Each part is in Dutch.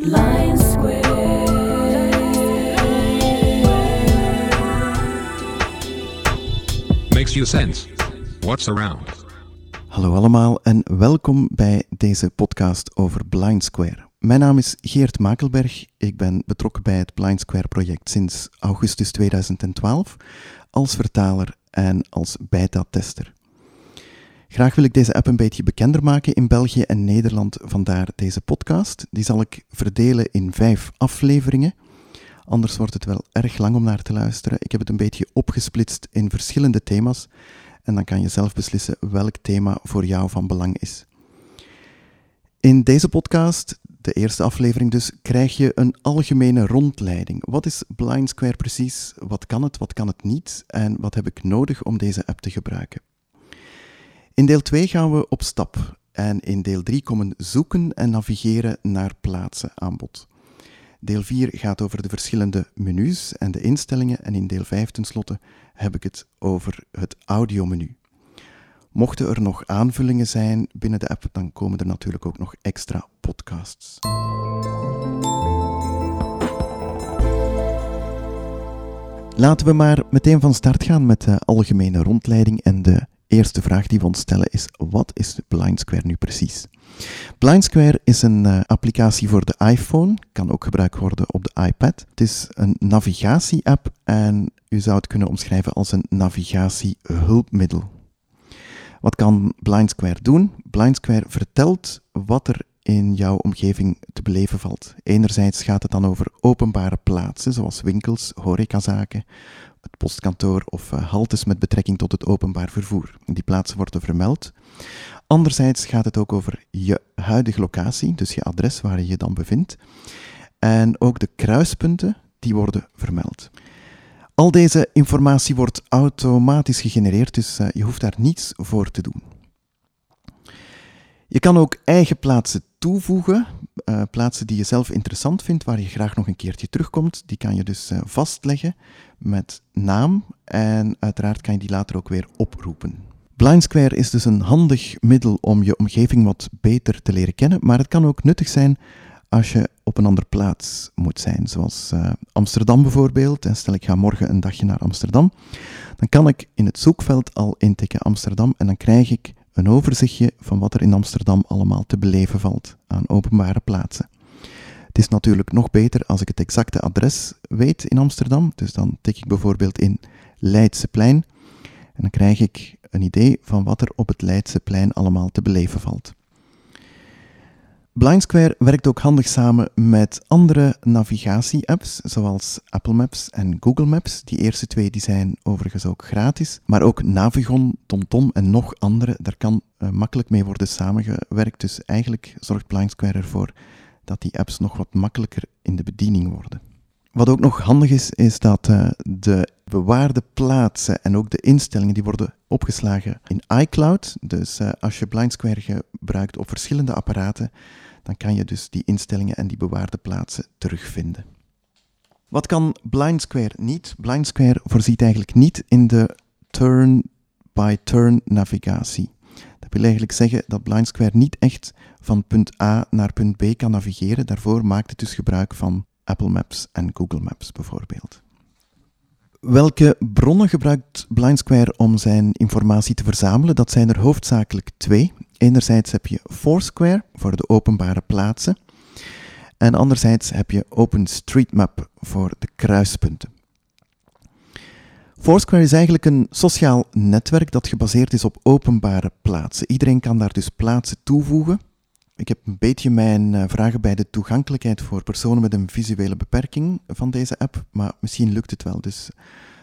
Lion Square. Makes you sense. What's around? Hallo allemaal en welkom bij deze podcast over Blind Square. Mijn naam is Geert Makelberg. Ik ben betrokken bij het Blind Square project sinds augustus 2012 als vertaler en als beta-tester. Graag wil ik deze app een beetje bekender maken in België en Nederland, vandaar deze podcast. Die zal ik verdelen in vijf afleveringen. Anders wordt het wel erg lang om naar te luisteren. Ik heb het een beetje opgesplitst in verschillende thema's en dan kan je zelf beslissen welk thema voor jou van belang is. In deze podcast, de eerste aflevering dus, krijg je een algemene rondleiding. Wat is Blind Square precies? Wat kan het, wat kan het niet? En wat heb ik nodig om deze app te gebruiken? In deel 2 gaan we op stap en in deel 3 komen zoeken en navigeren naar plaatsen aan bod. Deel 4 gaat over de verschillende menus en de instellingen en in deel 5 tenslotte heb ik het over het audiomenu. Mochten er nog aanvullingen zijn binnen de app, dan komen er natuurlijk ook nog extra podcasts. Laten we maar meteen van start gaan met de algemene rondleiding en de eerste vraag die we ons stellen is: wat is Blind Square nu precies? Blind Square is een uh, applicatie voor de iPhone, kan ook gebruikt worden op de iPad. Het is een navigatie-app en u zou het kunnen omschrijven als een navigatiehulpmiddel. Wat kan Blind Square doen? Blind Square vertelt wat er in jouw omgeving te beleven valt. Enerzijds gaat het dan over openbare plaatsen, zoals winkels, horecazaken, het postkantoor of uh, haltes met betrekking tot het openbaar vervoer. Die plaatsen worden vermeld. Anderzijds gaat het ook over je huidige locatie, dus je adres waar je je dan bevindt. En ook de kruispunten, die worden vermeld. Al deze informatie wordt automatisch gegenereerd, dus uh, je hoeft daar niets voor te doen. Je kan ook eigen plaatsen toevoegen, uh, plaatsen die je zelf interessant vindt, waar je graag nog een keertje terugkomt. Die kan je dus uh, vastleggen met naam en uiteraard kan je die later ook weer oproepen. Blind Square is dus een handig middel om je omgeving wat beter te leren kennen, maar het kan ook nuttig zijn als je op een andere plaats moet zijn, zoals uh, Amsterdam bijvoorbeeld. Stel ik ga morgen een dagje naar Amsterdam, dan kan ik in het zoekveld al intikken Amsterdam en dan krijg ik een overzichtje van wat er in Amsterdam allemaal te beleven valt aan openbare plaatsen. Het is natuurlijk nog beter als ik het exacte adres weet in Amsterdam. Dus dan tik ik bijvoorbeeld in Leidseplein en dan krijg ik een idee van wat er op het Leidseplein allemaal te beleven valt. Blind Square werkt ook handig samen met andere navigatie-apps, zoals Apple Maps en Google Maps. Die eerste twee die zijn overigens ook gratis. Maar ook Navigon, TomTom en nog andere, daar kan uh, makkelijk mee worden samengewerkt. Dus eigenlijk zorgt Blind Square ervoor dat die apps nog wat makkelijker in de bediening worden. Wat ook nog handig is, is dat uh, de bewaarde plaatsen en ook de instellingen die worden opgeslagen in iCloud. Dus uh, als je Blind Square gebruikt op verschillende apparaten, dan kan je dus die instellingen en die bewaarde plaatsen terugvinden. Wat kan Blind Square niet? Blind Square voorziet eigenlijk niet in de turn-by-turn -turn navigatie. Dat wil eigenlijk zeggen dat Blind Square niet echt van punt A naar punt B kan navigeren. Daarvoor maakt het dus gebruik van Apple Maps en Google Maps bijvoorbeeld. Welke bronnen gebruikt Blind Square om zijn informatie te verzamelen? Dat zijn er hoofdzakelijk twee. Enerzijds heb je Foursquare voor de openbare plaatsen. En anderzijds heb je OpenStreetMap voor de kruispunten. Foursquare is eigenlijk een sociaal netwerk dat gebaseerd is op openbare plaatsen. Iedereen kan daar dus plaatsen toevoegen. Ik heb een beetje mijn uh, vragen bij de toegankelijkheid voor personen met een visuele beperking van deze app, maar misschien lukt het wel. Dus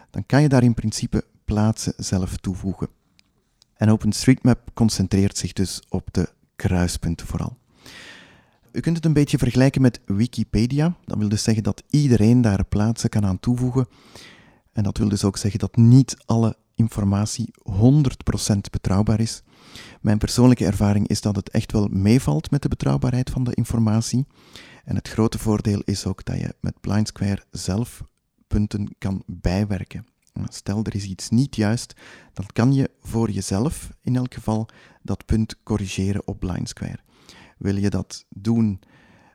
dan kan je daar in principe plaatsen zelf toevoegen. En OpenStreetMap concentreert zich dus op de kruispunten vooral. U kunt het een beetje vergelijken met Wikipedia. Dat wil dus zeggen dat iedereen daar plaatsen kan aan toevoegen. En dat wil dus ook zeggen dat niet alle informatie 100% betrouwbaar is. Mijn persoonlijke ervaring is dat het echt wel meevalt met de betrouwbaarheid van de informatie. En het grote voordeel is ook dat je met Blind Square zelf punten kan bijwerken. Stel er is iets niet juist, dan kan je voor jezelf in elk geval dat punt corrigeren op Blind Square. Wil je dat doen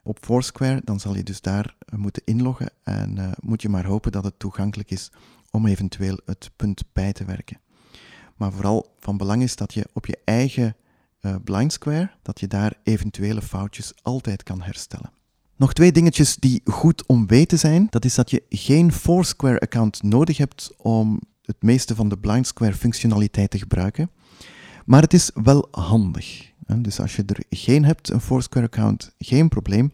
op Foursquare, dan zal je dus daar eh, moeten inloggen en uh, moet je maar hopen dat het toegankelijk is om eventueel het punt bij te werken. Maar vooral van belang is dat je op je eigen uh, Blind Square, dat je daar eventuele foutjes altijd kan herstellen. Nog twee dingetjes die goed om weten zijn. Dat is dat je geen Foursquare-account nodig hebt om het meeste van de Blind Square functionaliteit te gebruiken. Maar het is wel handig. Dus als je er geen hebt, een Foursquare-account, geen probleem.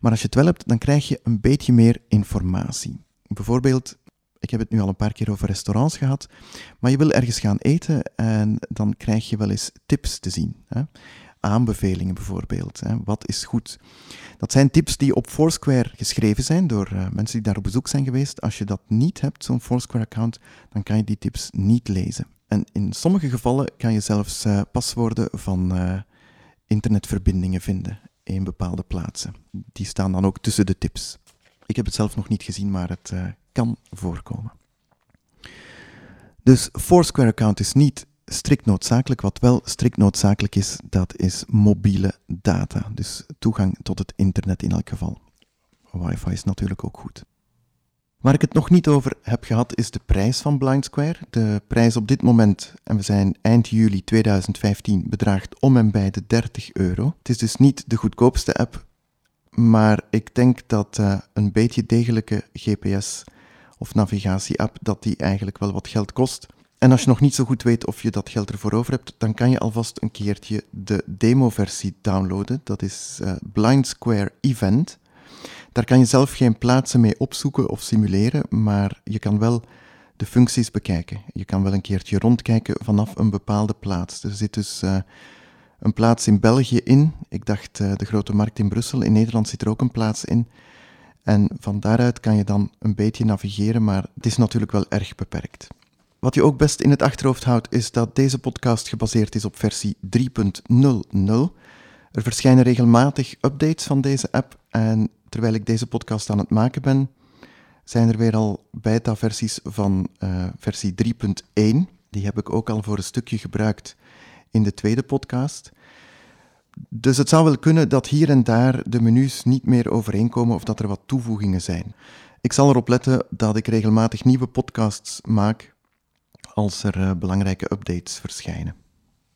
Maar als je het wel hebt, dan krijg je een beetje meer informatie. Bijvoorbeeld, ik heb het nu al een paar keer over restaurants gehad, maar je wil ergens gaan eten en dan krijg je wel eens tips te zien. Hè? Aanbevelingen bijvoorbeeld. Hè? Wat is goed? Dat zijn tips die op Foursquare geschreven zijn door uh, mensen die daar op bezoek zijn geweest. Als je dat niet hebt, zo'n Foursquare-account, dan kan je die tips niet lezen. En in sommige gevallen kan je zelfs uh, paswoorden van uh, internetverbindingen vinden in bepaalde plaatsen. Die staan dan ook tussen de tips. Ik heb het zelf nog niet gezien, maar het kan voorkomen. Dus Foursquare-account is niet strikt noodzakelijk. Wat wel strikt noodzakelijk is, dat is mobiele data. Dus toegang tot het internet in elk geval. Wifi is natuurlijk ook goed. Waar ik het nog niet over heb gehad, is de prijs van Blind Square. De prijs op dit moment, en we zijn eind juli 2015, bedraagt om en bij de 30 euro. Het is dus niet de goedkoopste app, maar ik denk dat uh, een beetje degelijke GPS of navigatie-app, dat die eigenlijk wel wat geld kost. En als je nog niet zo goed weet of je dat geld ervoor over hebt, dan kan je alvast een keertje de demo-versie downloaden. Dat is uh, Blind Square Event. Daar kan je zelf geen plaatsen mee opzoeken of simuleren, maar je kan wel de functies bekijken. Je kan wel een keertje rondkijken vanaf een bepaalde plaats. Er zit dus uh, een plaats in België in. Ik dacht uh, de grote markt in Brussel. In Nederland zit er ook een plaats in. En van daaruit kan je dan een beetje navigeren, maar het is natuurlijk wel erg beperkt. Wat je ook best in het achterhoofd houdt, is dat deze podcast gebaseerd is op versie 3.00. Er verschijnen regelmatig updates van deze app en terwijl ik deze podcast aan het maken ben, zijn er weer al beta-versies van uh, versie 3.1. Die heb ik ook al voor een stukje gebruikt in de tweede podcast. Dus het zou wel kunnen dat hier en daar de menus niet meer overeenkomen of dat er wat toevoegingen zijn. Ik zal erop letten dat ik regelmatig nieuwe podcasts maak als er uh, belangrijke updates verschijnen.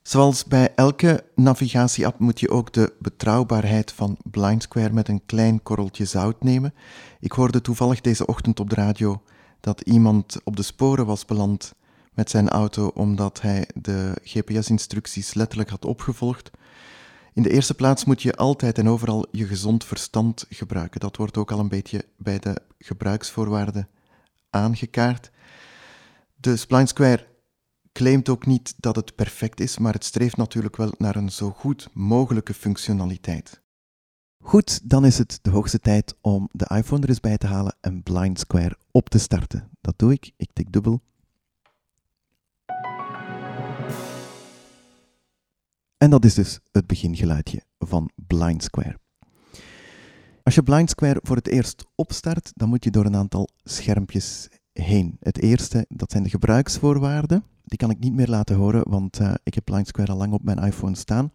Zoals bij elke navigatie-app moet je ook de betrouwbaarheid van Blind Square met een klein korreltje zout nemen. Ik hoorde toevallig deze ochtend op de radio dat iemand op de sporen was beland met zijn auto omdat hij de GPS-instructies letterlijk had opgevolgd. In de eerste plaats moet je altijd en overal je gezond verstand gebruiken. Dat wordt ook al een beetje bij de gebruiksvoorwaarden aangekaart. De Spline Square claimt ook niet dat het perfect is, maar het streeft natuurlijk wel naar een zo goed mogelijke functionaliteit. Goed, dan is het de hoogste tijd om de iPhone er eens bij te halen en Blind Square op te starten. Dat doe ik. Ik tik dubbel. En dat is dus het begingeluidje van Blind Square. Als je Blind Square voor het eerst opstart, dan moet je door een aantal schermpjes heen. Het eerste, dat zijn de gebruiksvoorwaarden. Die kan ik niet meer laten horen, want uh, ik heb Blind Square al lang op mijn iPhone staan.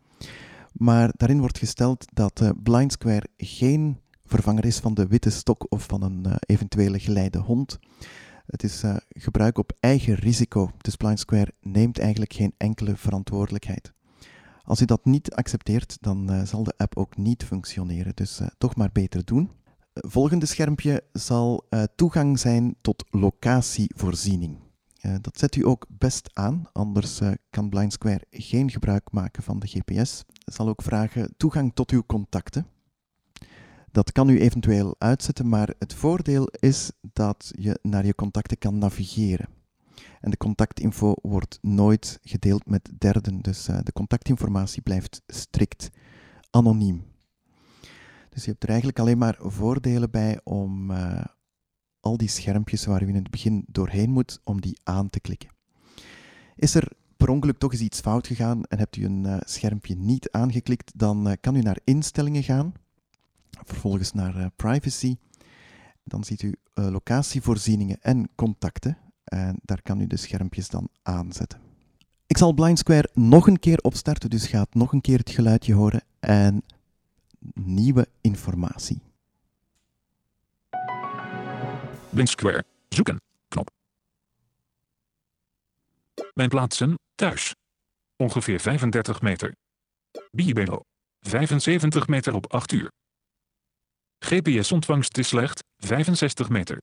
Maar daarin wordt gesteld dat uh, Blind Square geen vervanger is van de witte stok of van een uh, eventuele geleide hond. Het is gebruik op eigen risico. Dus Blind Square neemt eigenlijk geen enkele verantwoordelijkheid. Als u dat niet accepteert, dan zal de app ook niet functioneren. Dus toch maar beter doen volgende schermpje zal toegang zijn tot locatievoorziening. Dat zet u ook best aan, anders kan Blind Square geen gebruik maken van de GPS. Zal ook vragen toegang tot uw contacten. Dat kan u eventueel uitzetten, maar het voordeel is dat je naar je contacten kan navigeren. En de contactinfo wordt nooit gedeeld met derden, dus de contactinformatie blijft strikt anoniem. Dus je hebt er eigenlijk alleen maar voordelen bij om uh, al die schermpjes waar u in het begin doorheen moet, om die aan te klikken. Is er per ongeluk toch eens iets fout gegaan en hebt u een uh, schermpje niet aangeklikt, dan kan u naar instellingen gaan, vervolgens naar privacy. Dan ziet u locatievoorzieningen en contacten en daar kan u de schermpjes dan aanzetten. Ik zal Blind Square nog een keer opstarten, dus gaat nog een keer het geluidje horen en nieuwe informatie. Blind Square. Zoeken. Knop. Mijn plaatsen. Thuis. Ongeveer 35 meter. Bibelo. 75 meter op 8 uur. GPS-ontvangst is slecht. 65 meter.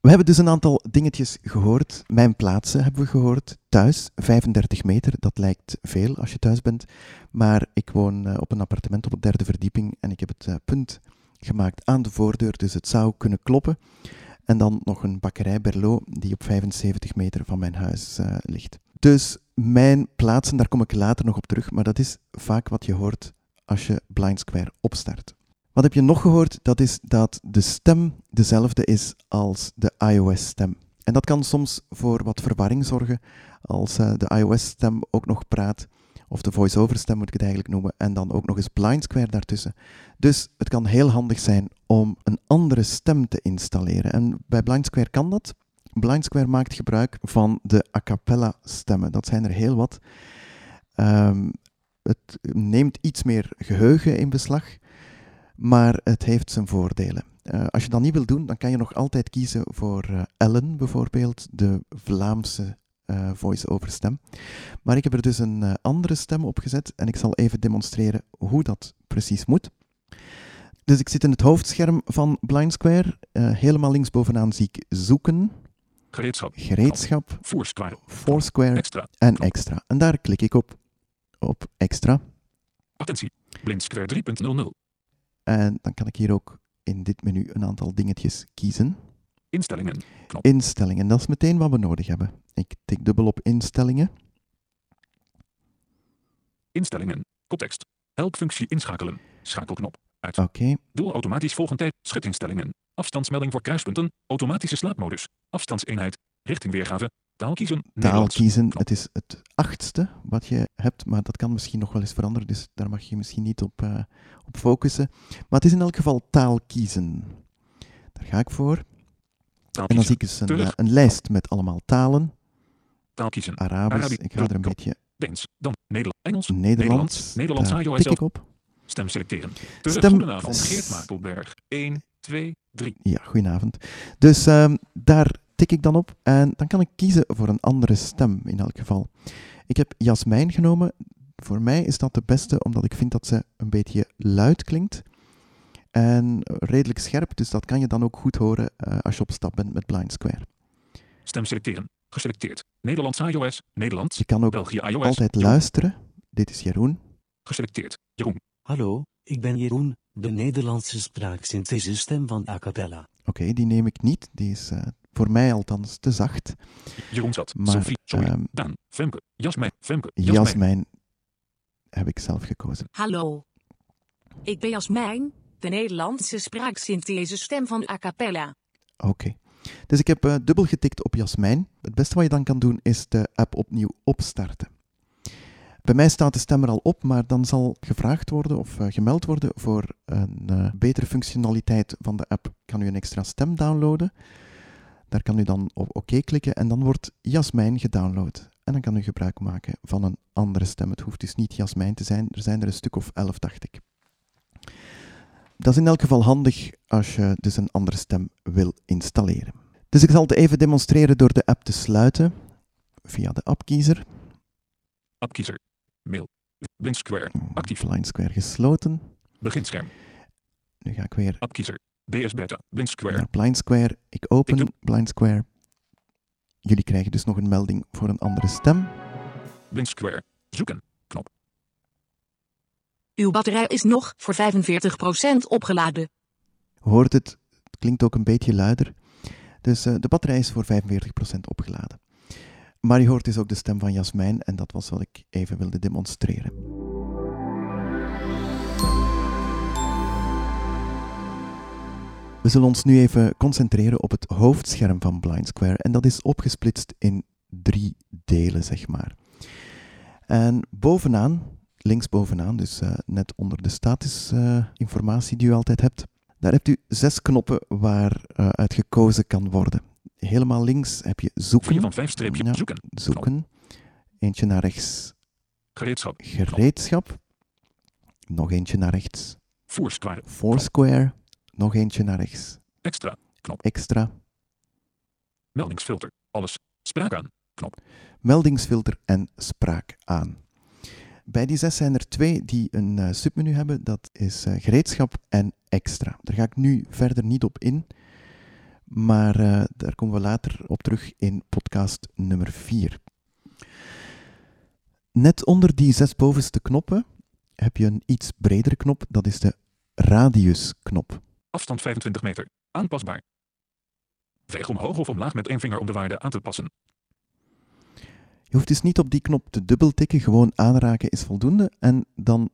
We hebben dus een aantal dingetjes gehoord. Mijn plaatsen hebben we gehoord. Thuis, 35 meter, dat lijkt veel als je thuis bent. Maar ik woon eh, op een appartement op de derde verdieping en ik heb het eh, punt gemaakt aan de voordeur, dus het zou kunnen kloppen. En dan nog een bakkerij Berlot die op 75 meter van mijn huis eh, ligt. Dus mijn plaatsen, daar kom ik later nog op terug, maar dat is vaak wat je hoort als je Blind Square opstart. Wat heb je nog gehoord? Dat is dat de stem dezelfde is als de iOS-stem. En dat kan soms voor wat verwarring zorgen als eh, de iOS-stem ook nog praat, of de voice-over-stem moet ik het eigenlijk noemen, en dan ook nog eens Blind Square daartussen. Dus het kan heel handig zijn om een andere stem te installeren. En bij Blind Square kan dat. Blind Square maakt gebruik van de a cappella stemmen. Dat zijn er heel wat. Ehm, het neemt iets meer geheugen in beslag, maar het heeft zijn voordelen. Eh, als je dat niet wil doen, dan kan je nog altijd kiezen voor eh, Ellen bijvoorbeeld, de Vlaamse eh, voice-over stem. Maar ik heb er dus een andere stem op gezet en ik zal even demonstreren hoe dat precies moet. Dus ik zit in het hoofdscherm van Blind Square. Helemaal linksbovenaan zie ik zoeken, Gereedschap. gereedschap, Foursquare. Foursquare Extra. en extra. En daar klik ik op, op extra. Attentie. Blind Square 3.00. En dan kan ik hier ook in dit menu een aantal dingetjes kiezen. Instellingen. Knop. Instellingen, dat is meteen wat we nodig hebben. Ik tik dubbel op instellingen. Instellingen. Context. Helpfunctie inschakelen. Schakelknop. Uit. Oké, Doel automatisch volgentijd. Schutinstellingen. Afstandsmelding voor kruispunten. Automatische slaapmodus. Afstandseenheid. Richtingweergave. Taal kiezen. taal. Het is het achtste wat je hebt, maar dat kan misschien nog wel eens veranderen, dus daar mag je misschien niet op, eh, op focussen. Maar het is in elk geval taal kiezen. Daar ga ik voor. En dan zie ik dus een, eh, een lijst met allemaal talen. Taal kiezen. Arabisch, Arabisch, ik ga er een beetje Deens. Dan Nederlands. Engels. Nederlands. Nederlands Daar tik ik op. Stem selecteren. Terug. Stem- Goedenavond. Geert Makelberg. 1, 2, 3. Ja, goedenavond. Dus ehm, daar tik ik dan op en dan kan ik kiezen voor een andere stem in elk geval. Ik heb Jasmijn genomen. Voor mij is dat de beste, omdat ik vind dat ze een beetje luid klinkt. En redelijk scherp, dus dat kan je dan ook goed horen eh, als je op stap bent met Blind Square. Stem selecteren. Geselecteerd. Nederlands iOS. Nederlands. Je kan ook België iOS. altijd Jeroen. luisteren. Dit is Jeroen. Geselecteerd. Jeroen. Hallo, ik ben Jeroen, de Nederlandse spraaksynthesestem van A Cappella. Oké, die neem ik niet. Die is eh, voor mij althans te zacht. Jeroen zat. Maar, Sophie. Sorry. Daan. Femke. Jasmijn. Femke. Jasmijn. Jasmijn heb ik zelf gekozen. Hallo. Ik ben Jasmijn, de Nederlandse spraaksynthese stem van A Cappella. Oké. Dus ik heb eh, dubbel getikt op Jasmijn. Het beste wat je dan kan doen is de app opnieuw opstarten. Bij mij staat de stem er al op, maar dan zal gevraagd worden of eh, gemeld worden voor een eh, betere functionaliteit van de app. Kan u een extra stem downloaden? Daar kan u dan op oké klikken en dan wordt Jasmijn gedownload. En dan kan u gebruik maken van een andere stem. Het hoeft dus niet Jasmijn te zijn. Er zijn er een stuk of elf, dacht ik. Dat is in elk geval handig als je dus een andere stem wil installeren. Dus ik zal het even demonstreren door de app te sluiten via de appkiezer. Appkiezer. Mail. Blind Square. Actief. Blind Square gesloten. Beginscherm. Nu ga ik weer Appkiezer. BS Beta. Blind Square. naar Blind Square. Ik open Ik doe- Blind Square. Jullie krijgen dus nog een melding voor een andere stem. Blind Square. Zoeken. Knop. Uw batterij is nog voor 45% opgeladen. Hoort het? Het klinkt ook een beetje luider. Dus eh, de batterij is voor 45% opgeladen. Maar je hoort dus ook de stem van Jasmijn en dat was wat ik even wilde demonstreren. We zullen ons nu even concentreren op het hoofdscherm van Blind Square en dat is opgesplitst in drie delen, zeg maar. En bovenaan, links bovenaan, dus eh, net onder de statusinformatie die u altijd hebt, daar hebt u zes knoppen waar eh, uit gekozen kan worden. Helemaal links heb je zoeken. 4 van 5 streepje. Ja, Zoeken. zoeken. Eentje naar rechts, Gereedschap. gereedschap. Nog eentje naar rechts, Foursquare. Foursquare, nog eentje naar rechts. Extra. Knop. Extra, Meldingsfilter. Alles. Spraak aan. Knop. meldingsfilter en spraak aan. Bij die zes zijn er twee die een eh, submenu hebben. Dat is eh, gereedschap en extra. Daar ga ik nu verder niet op in. Maar eh, daar komen we later op terug in podcast nummer 4. Net onder die zes bovenste knoppen heb je een iets bredere knop. Dat is de radiusknop. Afstand 25 meter. Aanpasbaar. Veeg omhoog of omlaag met één vinger om de waarde aan te passen. Je hoeft dus niet op die knop te dubbeltikken, gewoon aanraken is voldoende. En dan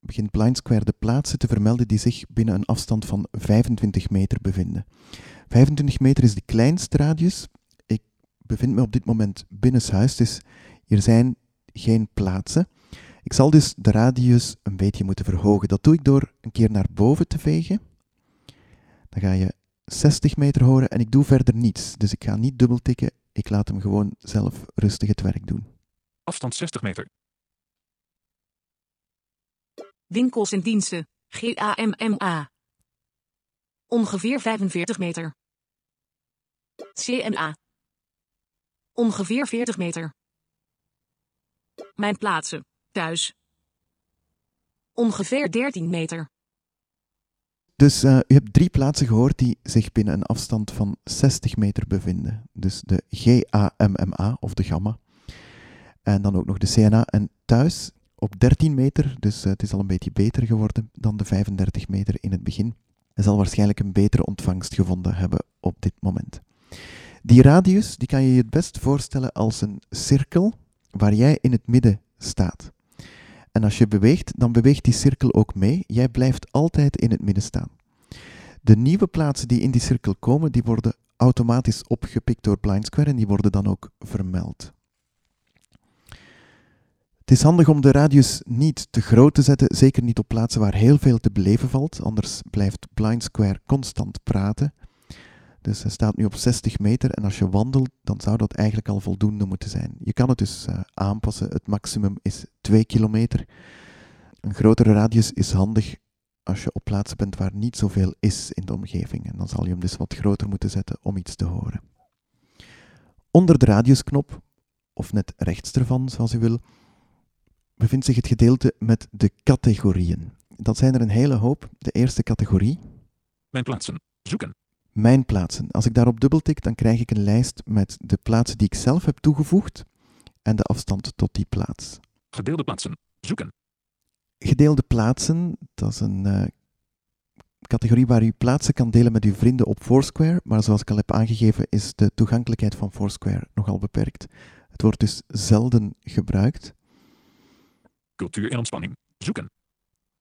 begint Blind Square de plaatsen te vermelden die zich binnen een afstand van 25 meter bevinden. 25 meter is de kleinste radius. Ik bevind me op dit moment binnenshuis, dus hier zijn geen plaatsen. Ik zal dus de radius een beetje moeten verhogen. Dat doe ik door een keer naar boven te vegen. Dan ga je 60 meter horen en ik doe verder niets. Dus ik ga niet dubbeltikken, ik laat hem gewoon zelf rustig het werk doen. Afstand 60 meter. Winkels en diensten. GAMMA. Ongeveer 45 meter. CNA. Ongeveer 40 meter. Mijn plaatsen. Thuis. Ongeveer 13 meter. Dus eh, u hebt drie plaatsen gehoord die zich binnen een afstand van 60 meter bevinden. Dus de GAMMA of de gamma. En dan ook nog de CNA. En thuis op 13 meter, dus eh, het is al een beetje beter geworden dan de 35 meter in het begin. Hij zal waarschijnlijk een betere ontvangst gevonden hebben op dit moment. Die radius die kan je je het best voorstellen als een cirkel waar jij in het midden staat. En als je beweegt, dan beweegt die cirkel ook mee. Jij blijft altijd in het midden staan. De nieuwe plaatsen die in die cirkel komen, die worden automatisch opgepikt door Blind Square en die worden dan ook vermeld. Het is handig om de radius niet te groot te zetten, zeker niet op plaatsen waar heel veel te beleven valt, anders blijft Blind Square constant praten. Dus hij staat nu op 60 meter en als je wandelt, dan zou dat eigenlijk al voldoende moeten zijn. Je kan het dus uh, aanpassen. Het maximum is 2 kilometer. Een grotere radius is handig als je op plaatsen bent waar niet zoveel is in de omgeving. En dan zal je hem dus wat groter moeten zetten om iets te horen. Onder de radiusknop, of net rechts ervan, zoals u wil, bevindt zich het gedeelte met de categorieën. Dat zijn er een hele hoop. De eerste categorie. Mijn plaatsen. Zoeken. Mijn plaatsen. Als ik daarop dubbeltik, dan krijg ik een lijst met de plaatsen die ik zelf heb toegevoegd en de afstand tot die plaats. Gedeelde plaatsen. Zoeken. Gedeelde plaatsen, dat is een uh, categorie waar u plaatsen kan delen met uw vrienden op Foursquare, maar zoals ik al heb aangegeven is de toegankelijkheid van Foursquare nogal beperkt. Het wordt dus zelden gebruikt. Cultuur en ontspanning. Zoeken.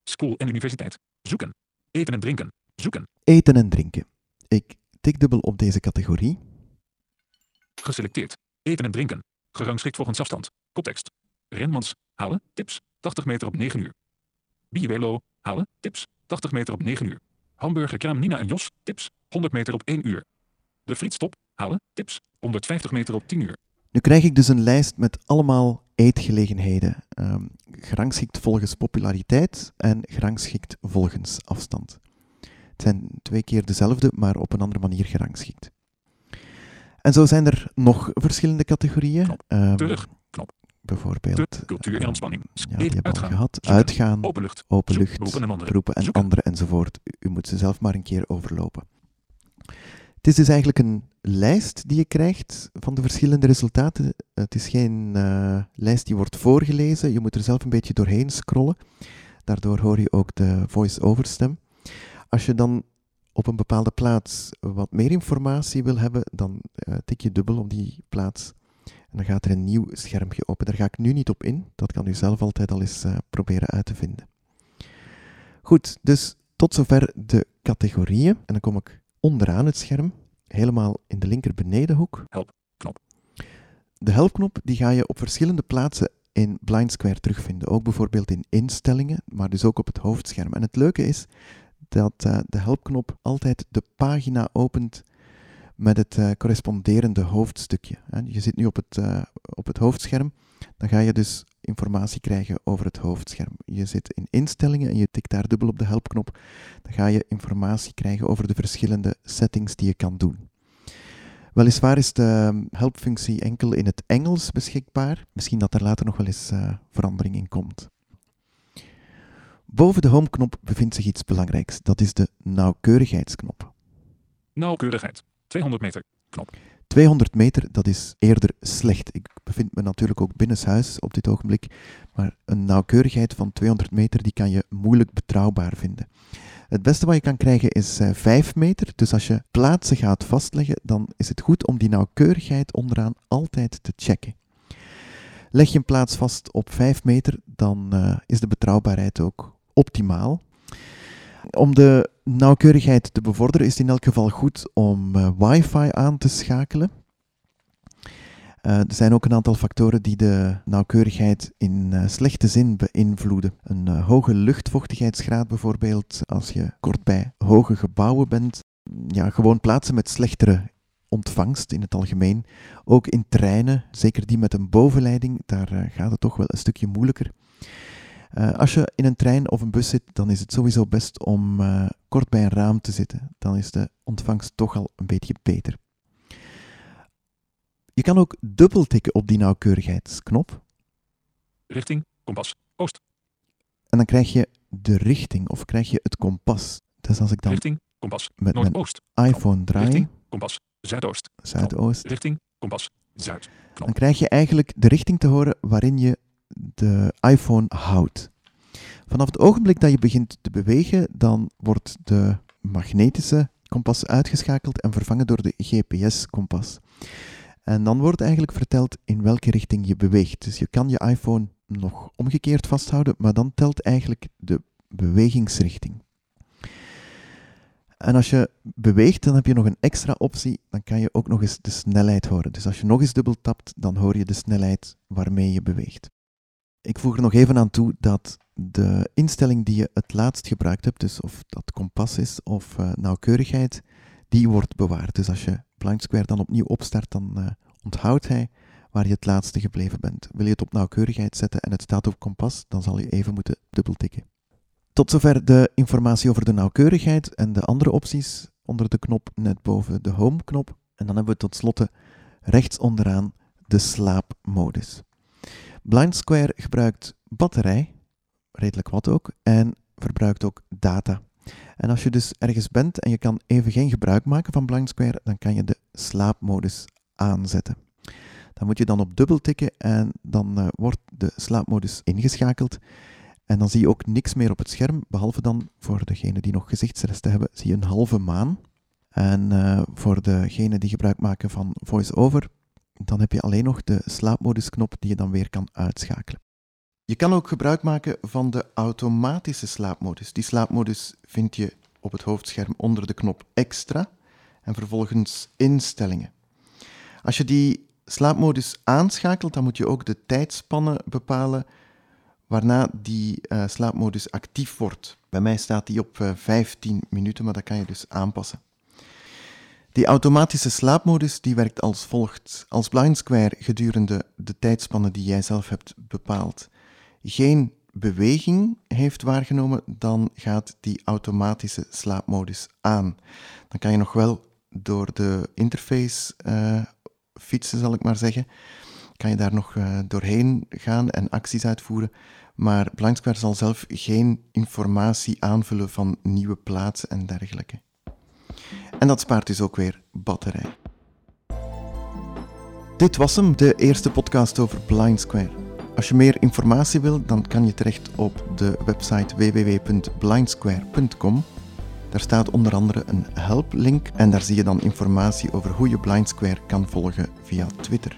School en universiteit. Zoeken. Eten en drinken. Zoeken. Eten en drinken. Ik tik dubbel op deze categorie. Geselecteerd. Eten en drinken. Gerangschikt volgens afstand. Context. Renmans. Halen. Tips. 80 meter op 9 uur. Biewelo. Halen. Tips. 80 meter op 9 uur. Hamburger Kraam Nina en Jos. Tips. 100 meter op 1 uur. De Frietstop. Halen. Tips. 150 meter op 10 uur. Nu krijg ik dus een lijst met allemaal eetgelegenheden. Um, gerangschikt volgens populariteit en gerangschikt volgens afstand. Het zijn twee keer dezelfde, maar op een andere manier gerangschikt. En zo zijn er nog verschillende categorieën. Knop. Um, Terug. Knop. Bijvoorbeeld. Cultuur en ontspanning. Ja, die hebben we al gehad. Zoeken. Uitgaan, Openlucht. openlucht, en andere. en enzovoort. U, u moet ze zelf maar een keer overlopen. Het is dus eigenlijk een lijst die je krijgt van de verschillende resultaten. Het is geen eh, lijst die wordt voorgelezen. Je moet er zelf een beetje doorheen scrollen. Daardoor hoor je ook de voice-over stem. Als je dan op een bepaalde plaats wat meer informatie wil hebben, dan eh, tik je dubbel op die plaats. En dan gaat er een nieuw schermpje open. Daar ga ik nu niet op in. Dat kan u zelf altijd al eens eh, proberen uit te vinden. Goed, dus tot zover de categorieën. En dan kom ik onderaan het scherm, helemaal in de linker benedenhoek. Help, knop. De helpknop die ga je op verschillende plaatsen in Blind Square terugvinden. Ook bijvoorbeeld in instellingen, maar dus ook op het hoofdscherm. En het leuke is dat eh, de helpknop altijd de pagina opent met het eh, corresponderende hoofdstukje. Je zit nu op het, eh, op het hoofdscherm dan ga je dus informatie krijgen over het hoofdscherm. Je zit in instellingen en je tikt daar dubbel op de helpknop. Dan ga je informatie krijgen over de verschillende settings die je kan doen. Weliswaar is de helpfunctie enkel in het Engels beschikbaar. Misschien dat er later nog wel eens uh, verandering in komt. Boven de homeknop bevindt zich iets belangrijks. Dat is de nauwkeurigheidsknop. Nauwkeurigheid. 200 meter. Knop. 200 meter, dat is eerder slecht. Ik bevind me natuurlijk ook binnenshuis op dit ogenblik, maar een nauwkeurigheid van 200 meter die kan je moeilijk betrouwbaar vinden. Het beste wat je kan krijgen is 5 eh, meter, dus als je plaatsen gaat vastleggen, dan is het goed om die nauwkeurigheid onderaan altijd te checken. Leg je een plaats vast op 5 meter, dan uh, is de betrouwbaarheid ook optimaal. Om de nauwkeurigheid te bevorderen is het in elk geval goed om uh, wifi aan te schakelen. Uh, er zijn ook een aantal factoren die de nauwkeurigheid in uh, slechte zin beïnvloeden. Een hoge luchtvochtigheidsgraad bijvoorbeeld, als je kort bij hoge gebouwen bent. Ja, gewoon plaatsen met slechtere ontvangst in het algemeen. Ook in treinen, zeker die met een bovenleiding, daar gaat het toch wel een stukje moeilijker. Uh, als je in een trein of een bus zit, dan is het sowieso best om uh, kort bij een raam te zitten. Dan is de ontvangst toch al een beetje beter. Je kan ook dubbel tikken op die nauwkeurigheidsknop. Richting, kompas, oost. En dan krijg je de richting of krijg je het kompas. Dus als ik dan Richting, kompas, met mijn iPhone draai, Richting, kompas, zuidoost. zuidoost, Richting, kompas, zuid. dan krijg je eigenlijk de richting te horen waarin je de iPhone houdt. Vanaf het ogenblik dat je begint te bewegen, dan wordt de magnetische kompas uitgeschakeld en vervangen door de GPS-kompas. En dan wordt eigenlijk verteld in welke richting je beweegt. Dus je kan je iPhone nog omgekeerd vasthouden, maar dan telt eigenlijk de bewegingsrichting. En als je beweegt, dan heb je nog een extra optie. Dan kan je ook nog eens de snelheid horen. Dus als je nog eens dubbel tapt, dan hoor je de snelheid waarmee je beweegt. Ik voeg er nog even aan toe dat de instelling die je het laatst gebruikt hebt, dus of dat kompas is of uh, nauwkeurigheid, die wordt bewaard. Dus als je Blind Square dan opnieuw opstart, dan uh, onthoudt hij waar je het laatste gebleven bent. Wil je het op nauwkeurigheid zetten en het staat op kompas, dan zal je even moeten dubbeltikken. Tot zover de informatie over de nauwkeurigheid en de andere opties onder de knop net boven de home-knop. En dan hebben we tot slotte rechts onderaan de slaapmodus. Blind Square gebruikt batterij, redelijk wat ook, en verbruikt ook data. En als je dus ergens bent en je kan even geen gebruik maken van Blind Square, dan kan je de slaapmodus aanzetten. Dan moet je dan op dubbel tikken en dan uh, wordt de slaapmodus ingeschakeld. En dan zie je ook niks meer op het scherm, behalve dan voor degenen die nog gezichtsresten hebben, zie je een halve maan. En uh, voor degenen die gebruik maken van VoiceOver, dan heb je alleen nog de slaapmodusknop die je dan weer kan uitschakelen. Je kan ook gebruik maken van de automatische slaapmodus. Die slaapmodus vind je op het hoofdscherm onder de knop extra en vervolgens instellingen. Als je die slaapmodus aanschakelt, dan moet je ook de tijdspanne bepalen waarna die uh, slaapmodus actief wordt. Bij mij staat die op uh, eh, 15 minuten, maar dat kan je dus aanpassen. Die automatische slaapmodus die werkt als volgt. Als Blind Square gedurende de tijdspanne die jij zelf hebt bepaald geen beweging heeft waargenomen, dan gaat die automatische slaapmodus aan. Dan kan je nog wel door de interface uh, fietsen, zal ik maar zeggen. Kan je daar nog uh, doorheen gaan en acties uitvoeren. Maar Blind Square zal zelf geen informatie aanvullen van nieuwe plaatsen en dergelijke. En dat spaart dus ook weer batterij. Dit was hem, de eerste podcast over Blind Square. Als je meer informatie wil, dan kan je terecht op de website www.blindsquare.com. Daar staat onder andere een helplink en daar zie je dan informatie over hoe je Blind Square kan volgen via Twitter.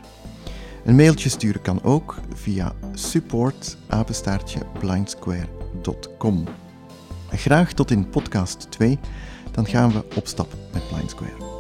Een mailtje sturen kan ook via support@blindsquare.com. Graag tot in podcast 2 dan gaan we op stap met Blind Square.